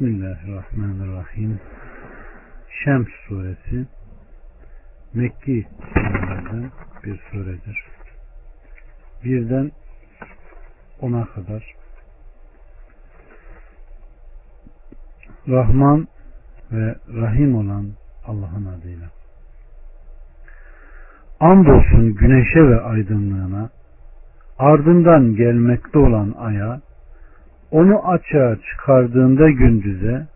Bismillahirrahmanirrahim. Şems suresi Mekki surelerden bir suredir. Birden ona kadar Rahman ve Rahim olan Allah'ın adıyla. Andolsun güneşe ve aydınlığına, ardından gelmekte olan aya, onu açığa çıkardığında gündüze,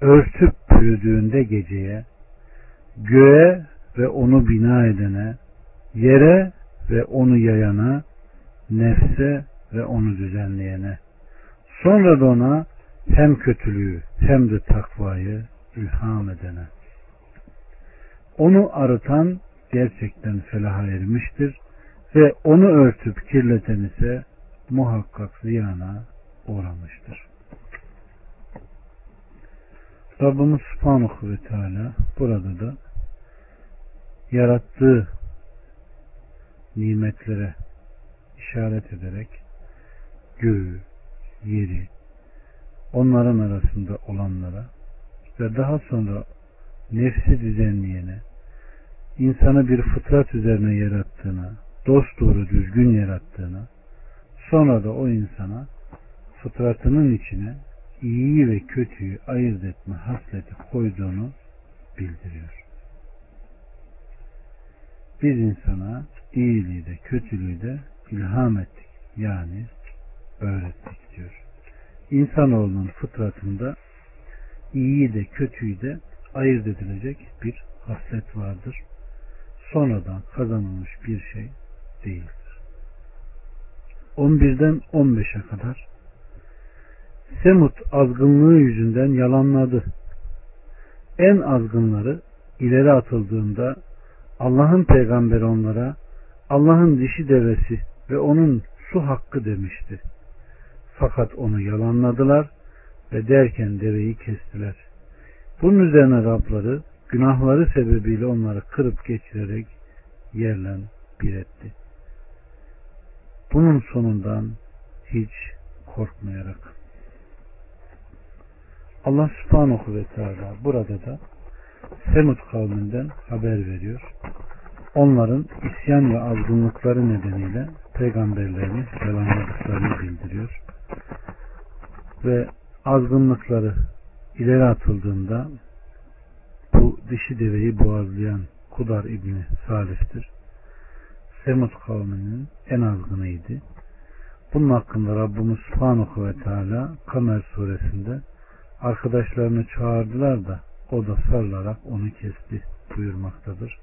örtüp pürüdüğünde geceye, göğe ve onu bina edene, yere ve onu yayana, nefse ve onu düzenleyene, sonra da ona hem kötülüğü hem de takvayı ilham edene. Onu arıtan gerçekten felaha ermiştir ve onu örtüp kirleten ise muhakkak ziyana uğramıştır. Rabbimiz Subhanahu ve Teala burada da yarattığı nimetlere işaret ederek göğü, yeri, onların arasında olanlara ve daha sonra nefsi düzenleyene, insanı bir fıtrat üzerine yarattığına, dost doğru düzgün yarattığına, sonra da o insana fıtratının içine iyiyi ve kötüyü ayırt etme hasleti koyduğunu bildiriyor. Biz insana iyiliği de kötülüğü de ilham ettik. Yani öğrettik diyor. İnsanoğlunun fıtratında iyiyi de kötüyü de ayırt edilecek bir haslet vardır. Sonradan kazanılmış bir şey değildir. 11'den 15'e kadar Semut azgınlığı yüzünden yalanladı. En azgınları ileri atıldığında Allah'ın peygamberi onlara Allah'ın dişi devesi ve onun su hakkı demişti. Fakat onu yalanladılar ve derken deveyi kestiler. Bunun üzerine Rabları günahları sebebiyle onları kırıp geçirerek yerle bir etti. Bunun sonundan hiç korkmayarak. Allah subhanahu ve teala burada da Semut kavminden haber veriyor. Onların isyan ve azgınlıkları nedeniyle peygamberlerini yalanladıklarını bildiriyor. Ve azgınlıkları ileri atıldığında bu dişi deveyi boğazlayan Kudar İbni Salih'tir. Semut kavminin en azgınıydı. Bunun hakkında Rabbimiz Subhanahu ve Teala Kamer suresinde arkadaşlarını çağırdılar da o da sarılarak onu kesti buyurmaktadır.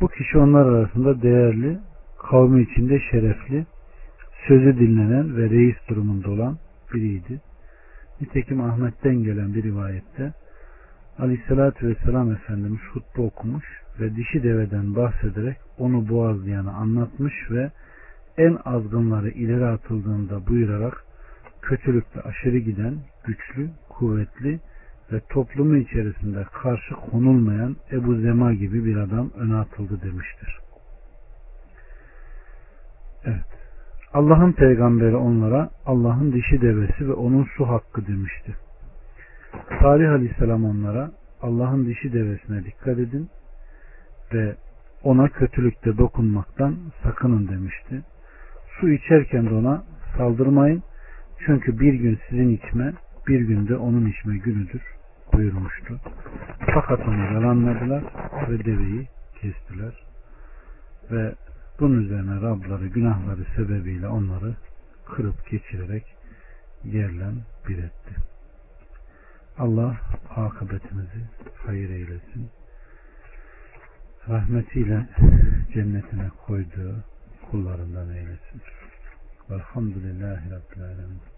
Bu kişi onlar arasında değerli, kavmi içinde şerefli, sözü dinlenen ve reis durumunda olan biriydi. Nitekim Ahmet'ten gelen bir rivayette Aleyhisselatü Vesselam Efendimiz hutbe okumuş ve dişi deveden bahsederek onu boğazlayanı anlatmış ve en azgınları ileri atıldığında buyurarak kötülükte aşırı giden güçlü, kuvvetli ve toplumu içerisinde karşı konulmayan Ebu Zema gibi bir adam öne atıldı demiştir. Evet. Allah'ın peygamberi onlara Allah'ın dişi devesi ve onun su hakkı demişti. Salih Aleyhisselam onlara Allah'ın dişi devesine dikkat edin ve ona kötülükte dokunmaktan sakının demişti. Su içerken de ona saldırmayın çünkü bir gün sizin içme bir günde onun içme günüdür buyurmuştu. Fakat onu yalanladılar ve deveyi kestiler. Ve bunun üzerine Rabları günahları sebebiyle onları kırıp geçirerek yerle bir etti. Allah akıbetimizi hayır eylesin. Rahmetiyle cennetine koyduğu kullarından eylesin. Velhamdülillahi Rabbil Alemin.